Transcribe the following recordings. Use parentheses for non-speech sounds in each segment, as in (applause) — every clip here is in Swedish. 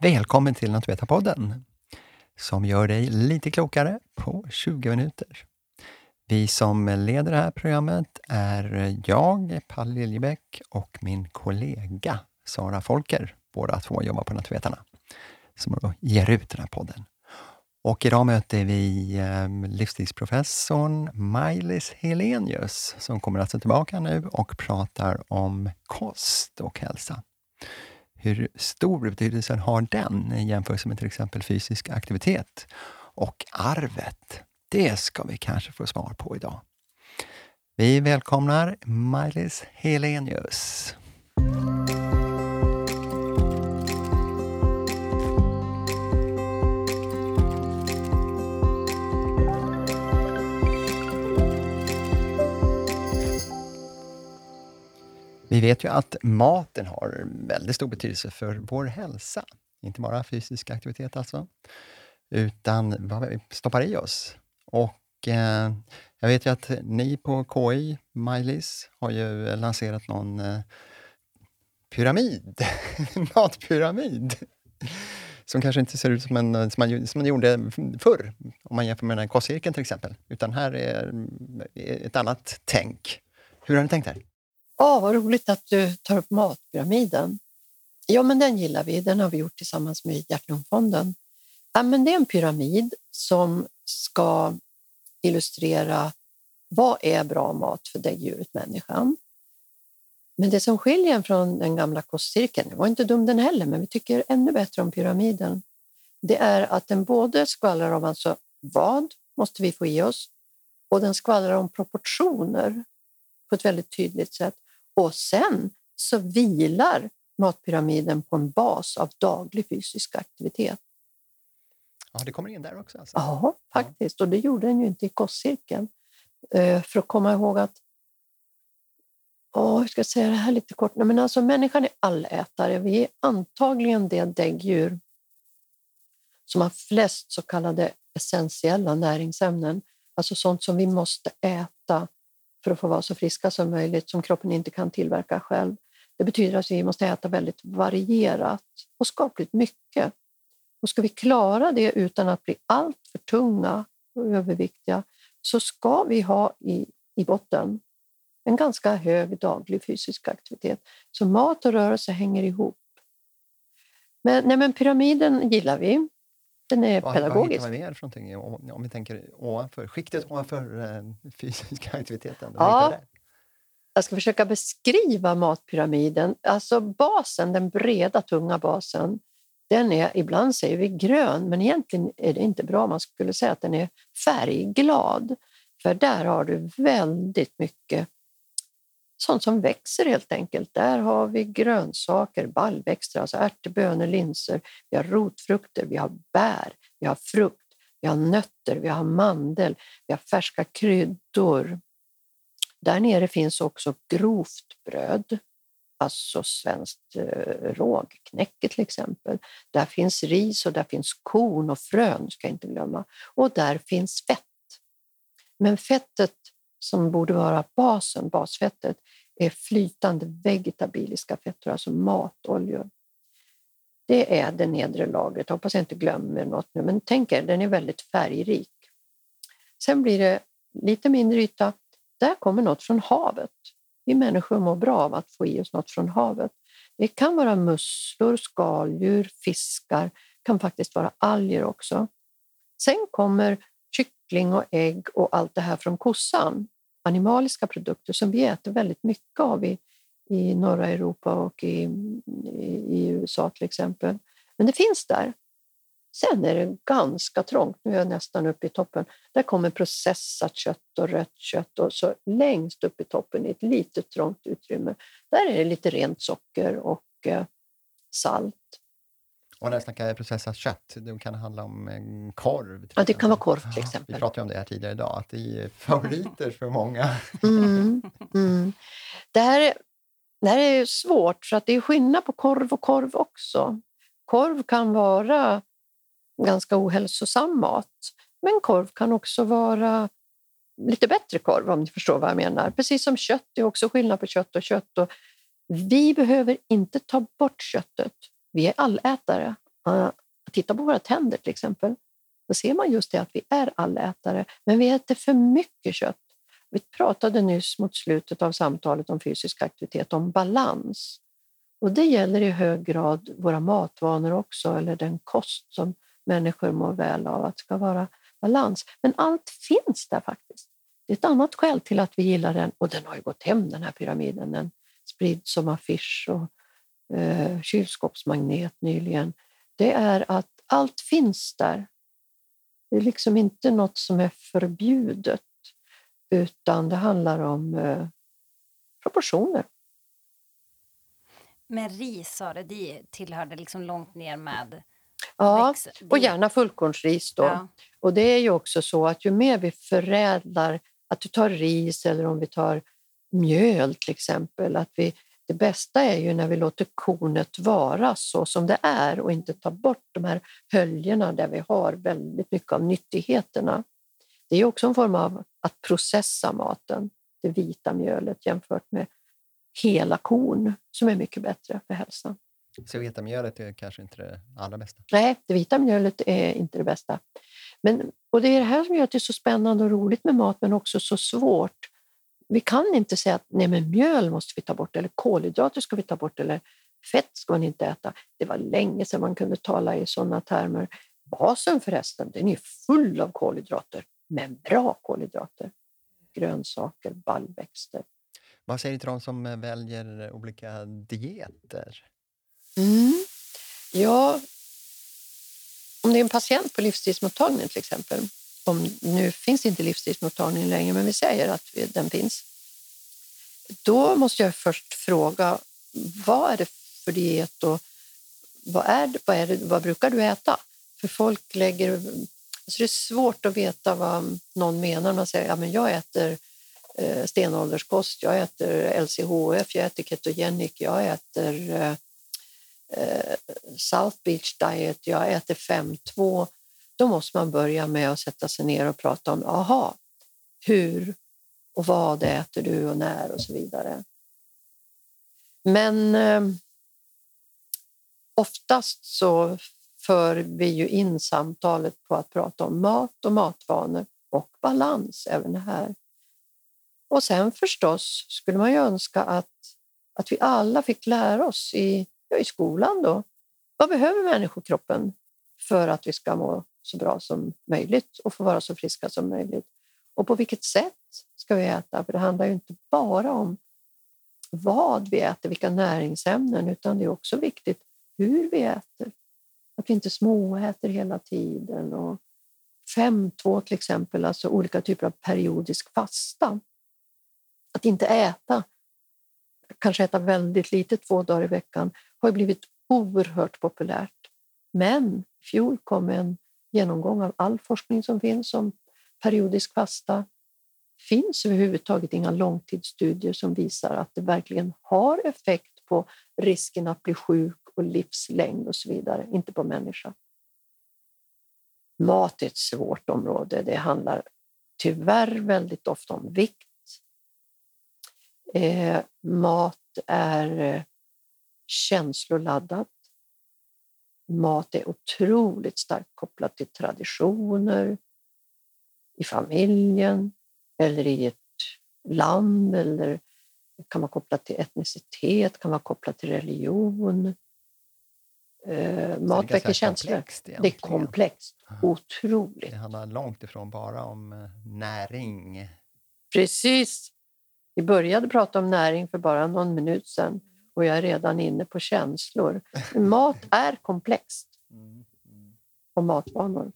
Välkommen till Naturvetarpodden som gör dig lite klokare på 20 minuter. Vi som leder det här programmet är jag, Palle Liljebäck och min kollega Sara Folker. Båda två jobbar på Naturvetarna, som ger ut den här podden. Och idag möter vi eh, livsstilsprofessorn Maj-Lis Helenius som kommer alltså tillbaka nu och pratar om kost och hälsa. Hur stor betydelse har den i jämförelse med till exempel fysisk aktivitet? Och arvet, det ska vi kanske få svar på idag. Vi välkomnar Maj-Lis Helenius. Vi vet ju att maten har väldigt stor betydelse för vår hälsa. Inte bara fysisk aktivitet alltså, utan vad vi stoppar i oss. Och eh, jag vet ju att ni på KI, Maj-Lis, har ju lanserat någon eh, pyramid, (laughs) matpyramid, som kanske inte ser ut som, en, som, man, som man gjorde förr, om man jämför med den här kostcirkeln till exempel, utan här är ett annat tänk. Hur har ni tänkt här? Åh, vad roligt att du tar upp Matpyramiden. Ja, men den gillar vi. Den har vi gjort tillsammans med Hjärt-Lungfonden. Ja, men det är en pyramid som ska illustrera vad är bra mat för däggdjuret människan. Men det som skiljer den från den gamla kostcirkeln, det var inte dum den heller, men vi tycker ännu bättre om pyramiden. Det är att den både skvallrar om alltså vad måste vi få i oss och den skvallrar om proportioner på ett väldigt tydligt sätt. Och sen så vilar matpyramiden på en bas av daglig fysisk aktivitet. Ja, det kommer in där också? Alltså. Ja, faktiskt. Och det gjorde den ju inte i kostcirkeln. Eh, för att komma ihåg att Oh, jag ska säga det här lite kort. Nej, men alltså, människan är allätare. Vi är antagligen det däggdjur som har flest så kallade essentiella näringsämnen. Alltså sånt som vi måste äta för att få vara så friska som möjligt som kroppen inte kan tillverka själv. Det betyder att vi måste äta väldigt varierat och skapligt mycket. Och ska vi klara det utan att bli alltför tunga och överviktiga så ska vi ha i, i botten en ganska hög daglig fysisk aktivitet. Så mat och rörelse hänger ihop. Men, nej, men pyramiden gillar vi. Den är vad, pedagogisk. Vad hittar man mer för någonting om vi tänker ovanför, skiktet ovanför eh, fysiska (laughs) aktiviteten? Ja, jag ska försöka beskriva matpyramiden. Alltså basen, den breda, tunga basen, den är, ibland säger vi grön, men egentligen är det inte bra. Man skulle säga att den är färgglad, för där har du väldigt mycket sånt som växer helt enkelt. Där har vi grönsaker, baljväxter, alltså ärtor, bönor, linser. Vi har rotfrukter, vi har bär, vi har frukt, vi har nötter, vi har mandel, vi har färska kryddor. Där nere finns också grovt bröd, alltså svenskt eh, rågknäcke till exempel. Där finns ris och där finns korn och frön, ska jag inte glömma. Och där finns fett. Men fettet som borde vara basen, basfettet, är flytande vegetabiliska fetter, alltså matoljor. Det är det nedre lagret. Hoppas jag inte glömmer något nu, men tänk er, den är väldigt färgrik. Sen blir det lite mindre yta. Där kommer något från havet. Vi människor mår bra av att få i oss något från havet. Det kan vara musslor, skaldjur, fiskar, kan faktiskt vara alger också. Sen kommer kyckling och ägg och allt det här från kossan animaliska produkter som vi äter väldigt mycket av i, i norra Europa och i, i, i USA till exempel. Men det finns där. Sen är det ganska trångt, nu är jag nästan uppe i toppen. Där kommer processat kött och rött kött och så längst upp i toppen i ett litet trångt utrymme. Där är det lite rent socker och eh, salt. Och när jag snackar processat kött, det kan handla om en korv? Ja, det kan vara korv till exempel. Vi pratade om det här tidigare idag, att det är favoriter för många. Mm, mm. Det, här, det här är svårt, för att det är skillnad på korv och korv också. Korv kan vara ganska ohälsosam mat, men korv kan också vara lite bättre korv om ni förstår vad jag menar. Precis som kött, det är också skillnad på kött och kött. Och vi behöver inte ta bort köttet vi är allätare titta på våra tänder till exempel, då ser man just det att vi är allätare, men vi äter för mycket kött. Vi pratade nyss mot slutet av samtalet om fysisk aktivitet, om balans. Och det gäller i hög grad våra matvanor också, eller den kost som människor mår väl av, att det ska vara balans. Men allt finns där faktiskt. Det är ett annat skäl till att vi gillar den, och den har ju gått hem den här pyramiden. Den sprids som affisch och eh, kylskåpsmagnet nyligen. Det är att allt finns där. Det är liksom inte något som är förbjudet, utan det handlar om eh, proportioner. Men ris sa det, det tillhörde liksom långt ner med Ja, och gärna fullkornsris då. Ja. Och det är ju också så att ju mer vi förädlar, att du tar ris eller om vi tar mjöl till exempel, att vi, det bästa är ju när vi låter kornet vara så som det är och inte tar bort de här höljorna där vi har väldigt mycket av nyttigheterna. Det är också en form av att processa maten, det vita mjölet jämfört med hela korn som är mycket bättre för hälsan. Så vita mjölet är kanske inte det allra bästa? Nej, det vita mjölet är inte det bästa. Men, och det är det här som gör det så spännande och roligt med mat, men också så svårt. Vi kan inte säga att nej, men mjöl måste vi ta bort, eller kolhydrater ska vi ta bort, eller fett ska man inte äta. Det var länge sedan man kunde tala i sådana termer. Basen förresten, den är full av kolhydrater, men bra kolhydrater. Grönsaker, baljväxter. Vad säger du till de som väljer olika dieter? Mm. Ja, om det är en patient på livstidsmottagning till exempel, om, nu finns inte livstidsmottagningen längre, men vi säger att den finns. Då måste jag först fråga, vad är det för diet och vad, är det, vad, är det, vad brukar du äta? För folk lägger... Alltså det är svårt att veta vad någon menar. när Man säger att ja, jag äter eh, stenålderskost, jag äter LCHF, jag äter ketogenic, jag äter eh, eh, South Beach Diet, jag äter 5-2, då måste man börja med att sätta sig ner och prata om aha, hur och vad äter du och när och så vidare. Men eh, oftast så för vi ju in samtalet på att prata om mat och matvanor och balans även här. Och sen förstås skulle man ju önska att, att vi alla fick lära oss i Ja, i skolan då. Vad behöver människokroppen för att vi ska må så bra som möjligt och få vara så friska som möjligt? Och på vilket sätt ska vi äta? För det handlar ju inte bara om vad vi äter, vilka näringsämnen, utan det är också viktigt hur vi äter. Att vi inte småäter hela tiden. Och 5-2 till exempel, alltså olika typer av periodisk fasta. Att inte äta, kanske äta väldigt lite två dagar i veckan har blivit oerhört populärt. Men i fjol kom en genomgång av all forskning som finns om periodisk fasta. Det finns överhuvudtaget inga långtidsstudier som visar att det verkligen har effekt på risken att bli sjuk och livslängd och så vidare, inte på människa. Mat är ett svårt område. Det handlar tyvärr väldigt ofta om vikt. Eh, mat är eh, känsloladdat. Mat är otroligt starkt kopplat till traditioner i familjen eller i ett land eller kan vara kopplat till etnicitet, kan vara kopplat till religion. Eh, mat väcker känslor. Det är komplext. Otroligt. Det handlar långt ifrån bara om eh, näring. Precis. Vi började prata om näring för bara någon minut sedan och jag är redan inne på känslor. Mat är komplext. Mm, mm. Och matvanor.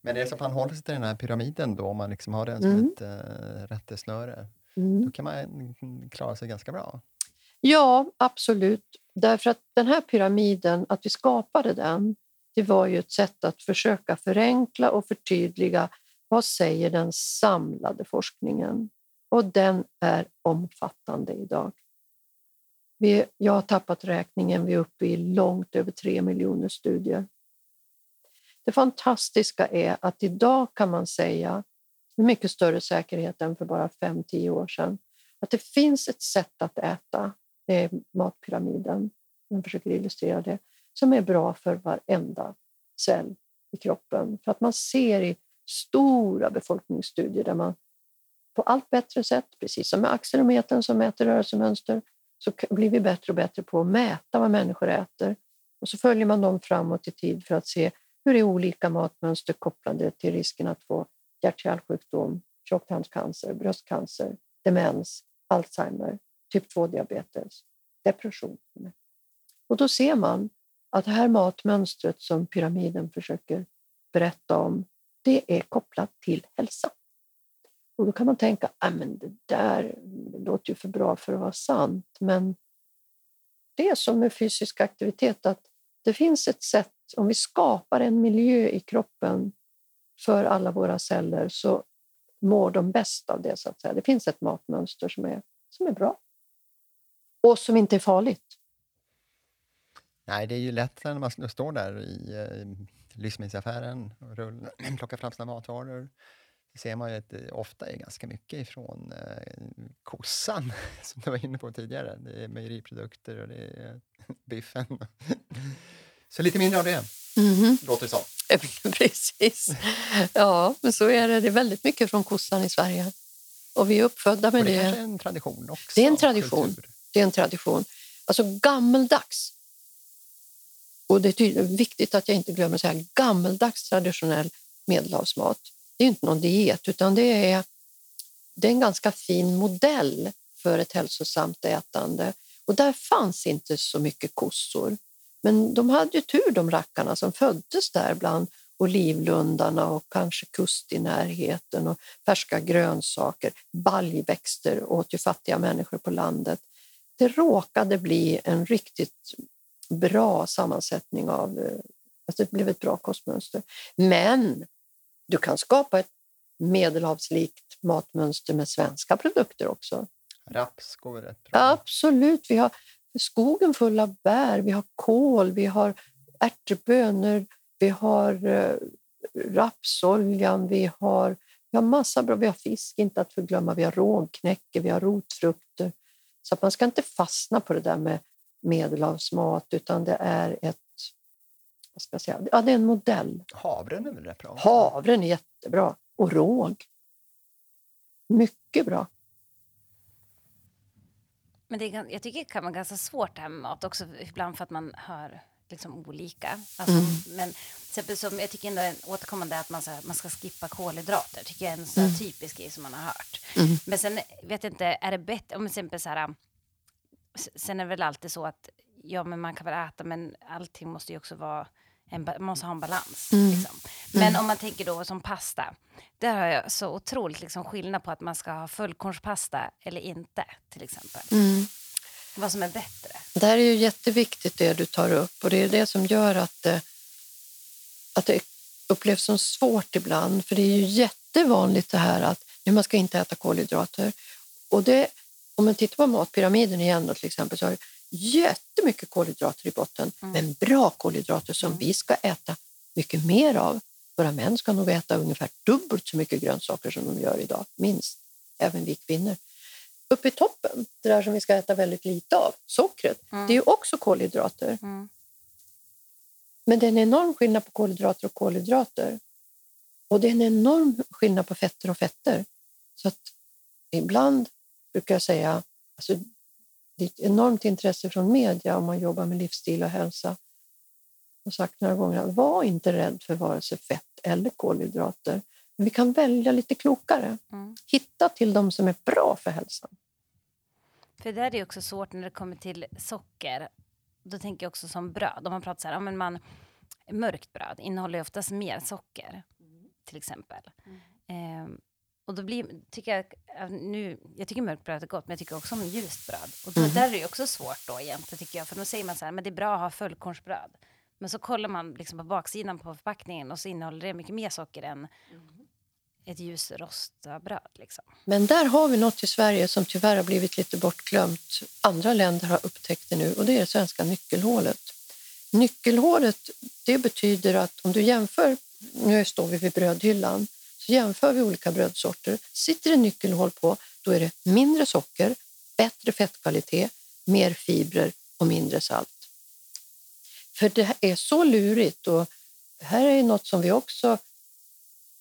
Men det är så att man håller sig till den här pyramiden då, om man liksom har den som mm. ett äh, rättesnöre. Mm. Då kan man klara sig ganska bra. Ja, absolut. Därför att den här pyramiden, att vi skapade den, det var ju ett sätt att försöka förenkla och förtydliga vad säger den samlade forskningen? Och den är omfattande idag. Vi, jag har tappat räkningen, vi är uppe i långt över tre miljoner studier. Det fantastiska är att idag kan man säga med mycket större säkerhet än för bara 5-10 år sedan att det finns ett sätt att äta, det är matpyramiden, jag försöker illustrera det, som är bra för varenda cell i kroppen. För att man ser i stora befolkningsstudier där man på allt bättre sätt, precis som med accelerometern som mäter rörelsemönster, så blir vi bättre och bättre på att mäta vad människor äter. Och så följer man dem framåt i tid för att se hur är olika matmönster kopplade till risken att få hjärt-kärlsjukdom, tjocktarmscancer, bröstcancer, demens, Alzheimer, typ 2-diabetes, depression. Och då ser man att det här matmönstret som pyramiden försöker berätta om, det är kopplat till hälsa. Och då kan man tänka, ah, att det där låter ju för bra för att vara sant. Men det är som med fysisk aktivitet, att det finns ett sätt, om vi skapar en miljö i kroppen för alla våra celler så mår de bäst av det. så att säga. Det finns ett matmönster som är, som är bra och som inte är farligt. Nej, det är ju lätt när man står där i eh, i livsmedelsaffären och (clears throat) plockar fram sina matvaror det ser man ju att det ofta är ganska mycket ifrån eh, kossan, (laughs) som du var inne på tidigare. Det är mejeriprodukter och det är (laughs) biffen. Så lite mindre av det, mm -hmm. låter det som. (laughs) Precis. Ja, men så är det. Det är väldigt mycket från kossan i Sverige. Och vi är uppfödda med och det. Det är en tradition också. Det är en tradition. Det är en tradition. Alltså gammeldags. Och det är viktigt att jag inte glömmer att säga gammeldags traditionell medelhavsmat det är inte någon diet, utan det är, det är en ganska fin modell för ett hälsosamt ätande. Och där fanns inte så mycket kossor. Men de hade ju tur de rackarna som föddes där bland olivlundarna och kanske kust i närheten och färska grönsaker, baljväxter åt ju fattiga människor på landet. Det råkade bli en riktigt bra sammansättning av, eh, alltså det blev ett bra kostmönster. Men du kan skapa ett medelhavslikt matmönster med svenska produkter också. Raps går rätt bra? Absolut. Vi har skogen full av bär, vi har kål, vi har ärtebönor, vi har uh, rapsoljan, vi har, vi har massa bra, vi har fisk inte att förglömma, vi har rågknäcke, vi har rotfrukter. Så man ska inte fastna på det där med medelhavsmat utan det är ett vad ska jag säga? Ja, det är en modell. Havren är väl rätt bra? Havren är jättebra. Och råg. Mycket bra. Men det är, jag tycker det kan vara ganska svårt det här med mat också ibland för att man hör liksom olika. Alltså, mm. Men till som, jag tycker ändå en återkommande att man, så här, man ska skippa kolhydrater. tycker jag är en så mm. typisk grej som man har hört. Mm. Men sen vet jag inte, är det bättre om exempel så här, sen är det väl alltid så att ja, men man kan väl äta, men allting måste ju också vara en, man måste ha en balans. Mm. Liksom. Men mm. om man tänker då som pasta, där har jag så otroligt liksom skillnad på att man ska ha fullkornspasta eller inte, till exempel. Mm. Vad som är bättre. Det här är ju jätteviktigt det du tar upp och det är det som gör att det, att det upplevs som svårt ibland. För det är ju jättevanligt det här att man ska inte äta kolhydrater. Och det, om man tittar på matpyramiden igen då, till exempel så har jättemycket kolhydrater i botten, mm. men bra kolhydrater som mm. vi ska äta mycket mer av. Våra män ska nog äta ungefär dubbelt så mycket grönsaker som de gör idag, minst. Även vi kvinnor. Uppe i toppen, det där som vi ska äta väldigt lite av, sockret, mm. det är ju också kolhydrater. Mm. Men det är en enorm skillnad på kolhydrater och kolhydrater. Och det är en enorm skillnad på fetter och fetter. Så att ibland brukar jag säga, alltså det är ett enormt intresse från media om man jobbar med livsstil och hälsa. Jag har sagt några gånger, var inte rädd för vare sig fett eller kolhydrater. Men vi kan välja lite klokare. Mm. Hitta till de som är bra för hälsan. För det är också svårt när det kommer till socker. Då tänker jag också som bröd. Om man pratar så här, ja, men man, mörkt bröd innehåller oftast mer socker, mm. till exempel. Mm. Eh, och då blir, tycker jag, nu, jag tycker mörkt bröd är gott, men jag tycker också om ljust bröd. Och då, mm. där är det också svårt då egentligen, tycker jag. För då säger man så här, men det är bra att ha fullkornsbröd. Men så kollar man liksom på baksidan på förpackningen och så innehåller det mycket mer socker än mm. ett ljusrostbröd. Liksom. Men där har vi något i Sverige som tyvärr har blivit lite bortglömt. Andra länder har upptäckt det nu och det är det svenska nyckelhålet. Nyckelhålet, det betyder att om du jämför, nu står vi vid brödhyllan, jämför vi olika brödsorter. Sitter det nyckelhål på, då är det mindre socker, bättre fettkvalitet, mer fibrer och mindre salt. För det är så lurigt och det här är något som vi också,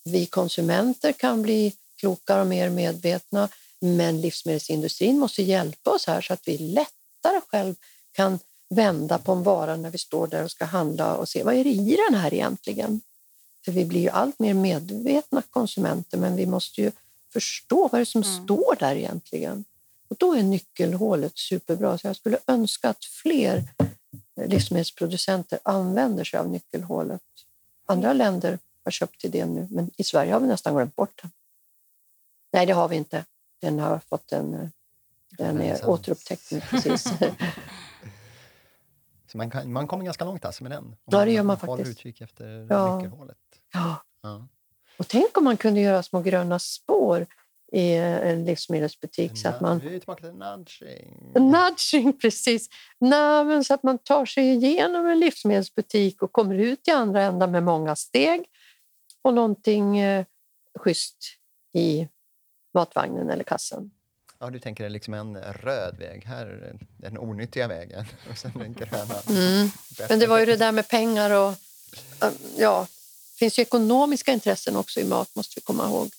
vi konsumenter kan bli klokare och mer medvetna. Men livsmedelsindustrin måste hjälpa oss här så att vi lättare själv kan vända på en vara när vi står där och ska handla och se vad är det i den här egentligen? För vi blir ju allt mer medvetna konsumenter men vi måste ju förstå vad det är som mm. står där egentligen. Och då är nyckelhålet superbra. Så jag skulle önska att fler livsmedelsproducenter använder sig av nyckelhålet. Andra länder har köpt det nu, men i Sverige har vi nästan glömt bort den. Nej, det har vi inte. Den har fått en... Den är återupptäckt nu, precis. (laughs) Man, kan, man kommer ganska långt alltså med den? Ja, det gör man håller faktiskt. utkik efter ja. nyckelhålet. Ja. ja. Och tänk om man kunde göra små gröna spår i en livsmedelsbutik. Så att man... Vi är tillbaka till nudging. Nudging, precis. Nej, så att man tar sig igenom en livsmedelsbutik och kommer ut i andra änden med många steg och någonting eh, schysst i matvagnen eller kassen. Ja, du tänker liksom en röd väg, här den onyttiga vägen (laughs) och sen den gröna. Mm. Men det var ju det där med pengar och ja, det finns ju ekonomiska intressen också i mat måste vi komma ihåg.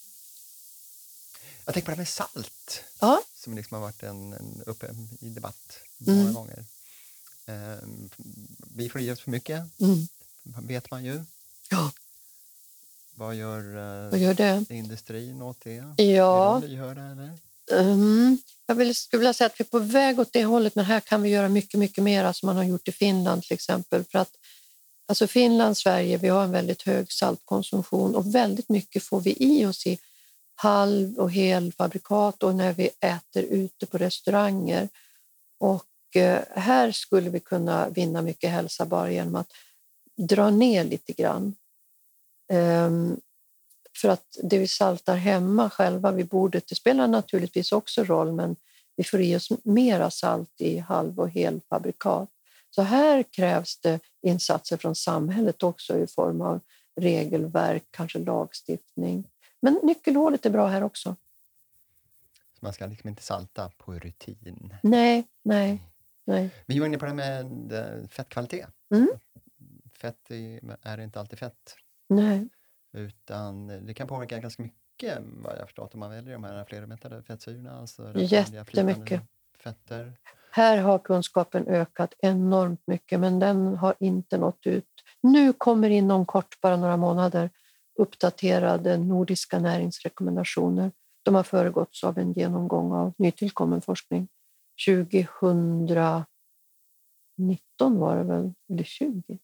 Jag tänker på det med salt, ja. som liksom har varit en, en uppe i debatt många mm. gånger. Eh, vi får i oss för mycket, mm. vet man ju. Ja. Vad gör, eh, Vad gör det? industrin åt det? Ja. Är de lyhörda, eller? Mm. Jag vill, skulle vilja säga att vi är på väg åt det hållet, men här kan vi göra mycket, mycket mer som man har gjort i Finland till exempel. För att, alltså Finland, Sverige, vi har en väldigt hög saltkonsumtion och väldigt mycket får vi i oss i halv och helfabrikat och när vi äter ute på restauranger. Och eh, här skulle vi kunna vinna mycket hälsa bara genom att dra ner lite grann. Um, för att det vi saltar hemma själva vid bordet, det spelar naturligtvis också roll, men vi får i oss mera salt i halv och helfabrikat. Så här krävs det insatser från samhället också i form av regelverk, kanske lagstiftning. Men nyckelhålet är bra här också. Så man ska liksom inte salta på rutin? Nej, nej. nej. Vi var inne på det med eh, fettkvalitet. Mm. Fett är inte alltid fett. Nej. Utan det kan påverka ganska mycket vad jag förstått om man väljer de här flermättade fettsyrorna. Alltså Jättemycket. Fetter. Här har kunskapen ökat enormt mycket men den har inte nått ut. Nu kommer inom kort, bara några månader, uppdaterade nordiska näringsrekommendationer. De har föregåtts av en genomgång av nytillkommen forskning. 2019 var det väl, eller 20?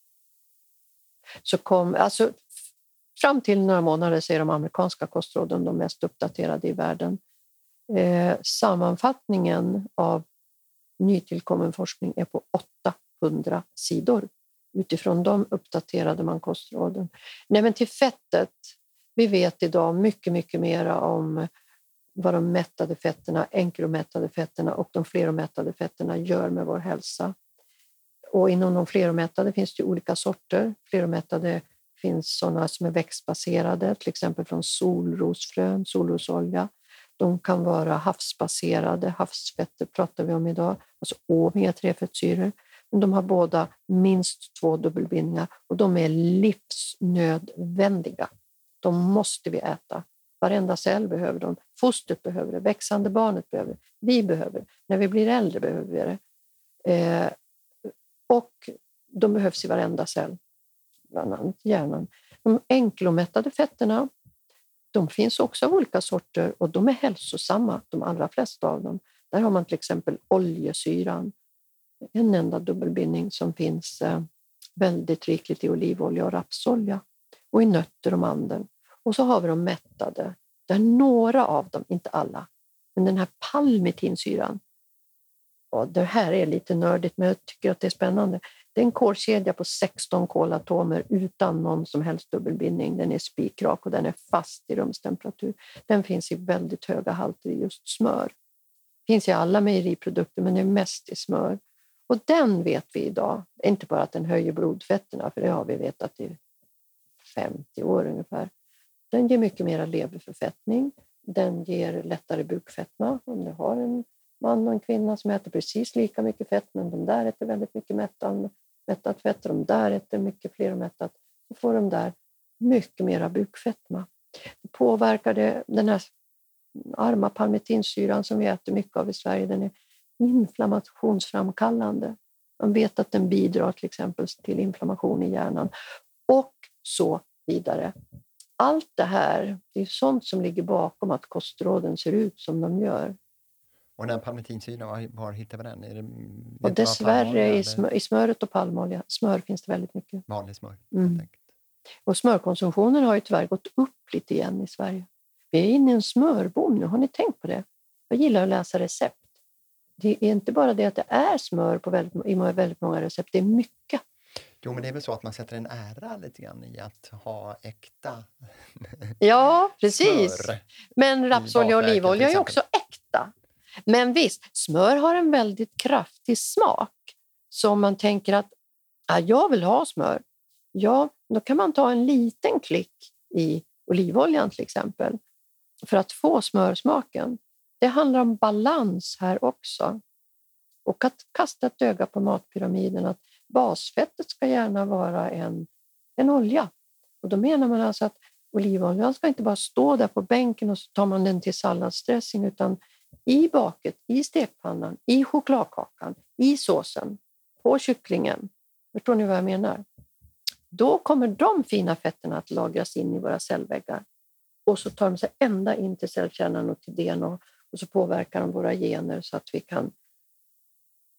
Så kom, alltså Fram till några månader så är de amerikanska kostråden de mest uppdaterade i världen. Eh, sammanfattningen av nytillkommen forskning är på 800 sidor. Utifrån dem uppdaterade man kostråden. Nej, men till fettet. Vi vet idag mycket, mycket mer om vad de mättade fetterna, enkromättade fetterna och de fleromättade fetterna gör med vår hälsa. Och inom de fleromättade finns det olika sorter. Fleromättade finns sådana som är växtbaserade, till exempel från solrosfrön, solrosolja. De kan vara havsbaserade, havsfetter pratar vi om idag, alltså omega-3-fettsyror. Men de har båda minst två dubbelbindningar och de är livsnödvändiga. De måste vi äta. Varenda cell behöver dem. Fostret behöver det, växande barnet behöver det, vi behöver det. När vi blir äldre behöver vi det. Eh, och de behövs i varenda cell bland annat hjärnan. De enkelomättade fetterna de finns också av olika sorter och de är hälsosamma, de allra flesta av dem. Där har man till exempel oljesyran, en enda dubbelbindning som finns eh, väldigt rikligt i olivolja och rapsolja och i nötter och mandel. Och så har vi de mättade, där några av dem, inte alla, men den här palmitinsyran, och det här är lite nördigt men jag tycker att det är spännande. Det är en kolkedja på 16 kolatomer utan någon som helst dubbelbindning. Den är spikrak och den är fast i rumstemperatur. Den finns i väldigt höga halter i just smör. finns i alla mejeriprodukter men är mest i smör. Och den vet vi idag, inte bara att den höjer blodfetterna, för det har vi vetat i 50 år ungefär. Den ger mycket mer leverförfettning. Den ger lättare bukfetma om du har en man och en kvinna som äter precis lika mycket fett, men de där äter väldigt mycket mättande mättat fett och de där äter mycket fler mättat, så får de där mycket mera bukfetma. Det påverkar det, den här arma palmitinsyran som vi äter mycket av i Sverige, den är inflammationsframkallande. Man vet att den bidrar till exempel till inflammation i hjärnan och så vidare. Allt det här det är sånt som ligger bakom att kostråden ser ut som de gör. Och den palmitinsyran, var, var hittar vi den? Är det, och dessvärre i, smör, i smöret och palmolja. Smör finns det väldigt mycket. Vanlig smör, mm. Och smörkonsumtionen har ju tyvärr gått upp lite igen i Sverige. Vi är inne i en smörboom nu, har ni tänkt på det? Jag gillar att läsa recept. Det är inte bara det att det är smör på väldigt, i väldigt många recept, det är mycket. Jo, men det är väl så att man sätter en ära lite grann i att ha äkta Ja, (laughs) precis. Smör men rapsolja och olivolja är också äkta. Men visst, smör har en väldigt kraftig smak. Så om man tänker att ja, jag vill ha smör, ja, då kan man ta en liten klick i olivoljan till exempel för att få smörsmaken. Det handlar om balans här också. Och att kasta ett öga på matpyramiden, att basfettet ska gärna vara en, en olja. Och då menar man alltså att olivoljan ska inte bara stå där på bänken och så tar man den till salladsdressing, utan i baket, i stekpannan, i chokladkakan, i såsen, på kycklingen. Förstår ni vad jag menar? Då kommer de fina fetterna att lagras in i våra cellväggar och så tar de sig ända in till cellkärnan och till DNA och så påverkar de våra gener så att vi kan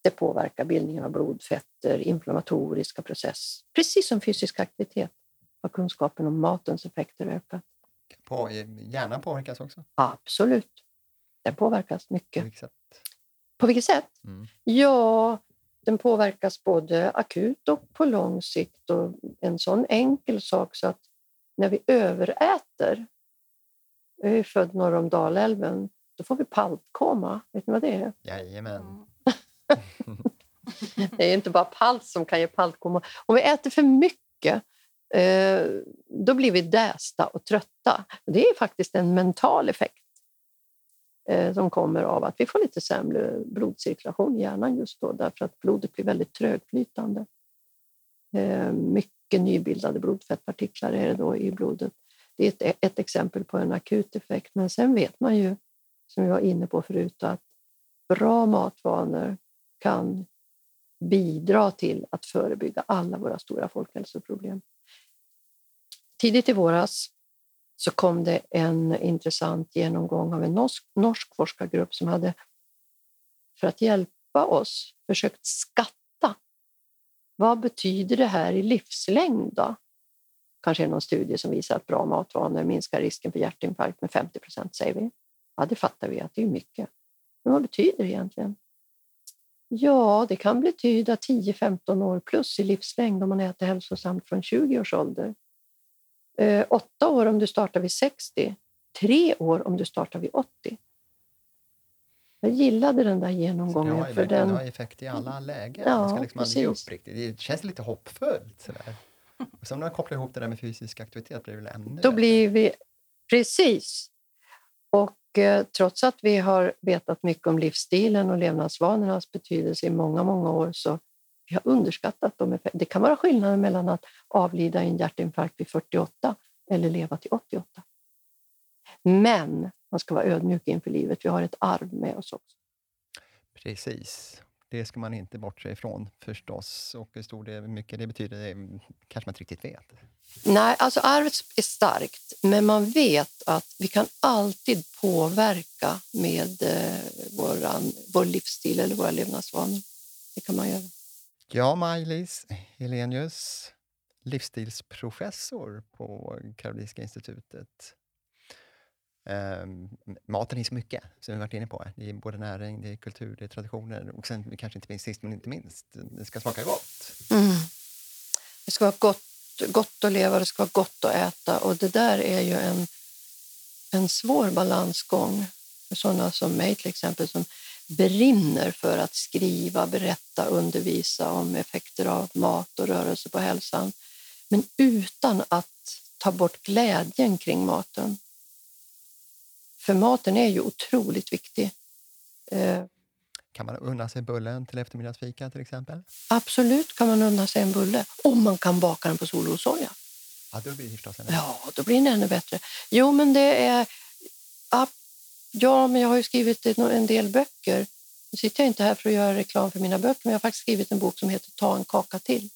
det påverkar bildningen av blodfetter, inflammatoriska process. Precis som fysisk aktivitet har kunskapen om matens effekter ökat. På, hjärnan påverkas också? Absolut. Den påverkas mycket. På vilket sätt? På vilket sätt? Mm. Ja, den påverkas både akut och på lång sikt. Och en sån enkel sak så att när vi överäter, jag är född norr om Dalälven, då får vi paltkoma. Vet ni vad det är? Jajamän. Mm. (laughs) det är inte bara palt som kan ge paltkoma. Om vi äter för mycket eh, då blir vi dästa och trötta. Det är faktiskt en mental effekt Eh, som kommer av att vi får lite sämre blodcirkulation i hjärnan just då därför att blodet blir väldigt trögflytande. Eh, mycket nybildade blodfettpartiklar är det då i blodet. Det är ett, ett exempel på en akut effekt, men sen vet man ju som vi var inne på förut, att bra matvanor kan bidra till att förebygga alla våra stora folkhälsoproblem. Tidigt i våras så kom det en intressant genomgång av en norsk, norsk forskargrupp som hade för att hjälpa oss försökt skatta. Vad betyder det här i livslängd? Då? Kanske är det någon studie som visar att bra matvanor minskar risken för hjärtinfarkt med 50 procent, säger vi. Ja, det fattar vi att det är mycket. Men vad betyder det egentligen? Ja, det kan betyda 10-15 år plus i livslängd om man äter hälsosamt från 20 års ålder. Eh, åtta år om du startar vid 60, tre år om du startar vid 80. Jag gillade den där genomgången. Det har, för den har effekt i alla lägen. Ja, Man ska liksom aldrig ge upp riktigt. Det känns lite hoppfullt. Sådär. Och (laughs) sen när man kopplar ihop det där med fysisk aktivitet blir det väl ännu Då blir vi, precis. Och eh, trots att vi har vetat mycket om livsstilen och levnadsvanornas betydelse i många, många år så vi har underskattat dem. Det kan vara skillnaden mellan att avlida i en hjärtinfarkt vid 48 eller leva till 88. Men man ska vara ödmjuk inför livet. Vi har ett arv med oss också. Precis. Det ska man inte bortse ifrån förstås. Och hur stor det, mycket det betyder det kanske man inte riktigt vet. Nej, alltså arvet är starkt, men man vet att vi kan alltid påverka med eh, våran, vår livsstil eller våra levnadsvanor. Det kan man göra. Ja, Maj-Lis Helenius, livsstilsprofessor på Karolinska institutet. Um, maten är så mycket, som vi varit inne på. Det är både näring, det är kultur, det är traditioner och sen kanske inte minst, sist men inte minst, det ska smaka gott. Mm. Det ska vara gott, gott att leva, det ska vara gott att äta och det där är ju en, en svår balansgång för sådana som mig till exempel som brinner för att skriva, berätta, undervisa om effekter av mat och rörelse på hälsan. Men utan att ta bort glädjen kring maten. För maten är ju otroligt viktig. Eh, Kan man unna sig bullen till eftermiddagsfika till exempel? Absolut kan man unna sig en bulle om man kan baka den på solrosolja. Ja, då blir det förstås en Ja, då blir den ännu bättre. Jo, men det är... Ja, men jag har ju skrivit en del böcker. Nu sitter jag inte här för att göra reklam för mina böcker, men jag har faktiskt skrivit en bok som heter Ta en kaka till.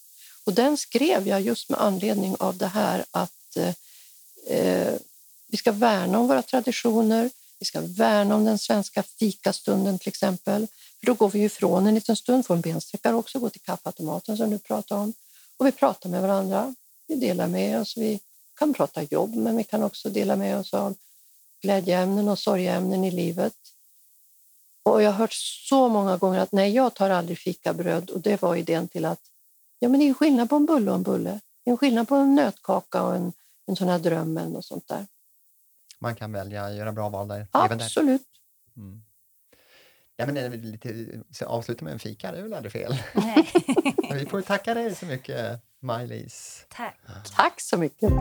Och den skrev jag just med anledning av det här att eh, vi ska värna om våra traditioner. Vi ska värna om den svenska fikastunden till exempel. För då går vi ifrån en liten stund, får en bensträckare också, går till kaffeautomaten som du pratar om. Och vi pratar med varandra. Vi delar med oss. Vi kan prata jobb, men vi kan också dela med oss av glädjeämnen och sorgeämnen i livet. Och jag har hört så många gånger att nej, jag tar aldrig fikabröd och det var idén till att ja, men det är skillnad på en bulle och en bulle. Det är en skillnad på en nötkaka och en, en sån här drömmen och sånt där. Man kan välja, göra bra val där. Absolut. Mm. Ja, men lite, avsluta med en fika, det är väl aldrig fel? Nej. (laughs) vi får tacka dig så mycket, Maj-Lis. Tack. Tack så mycket.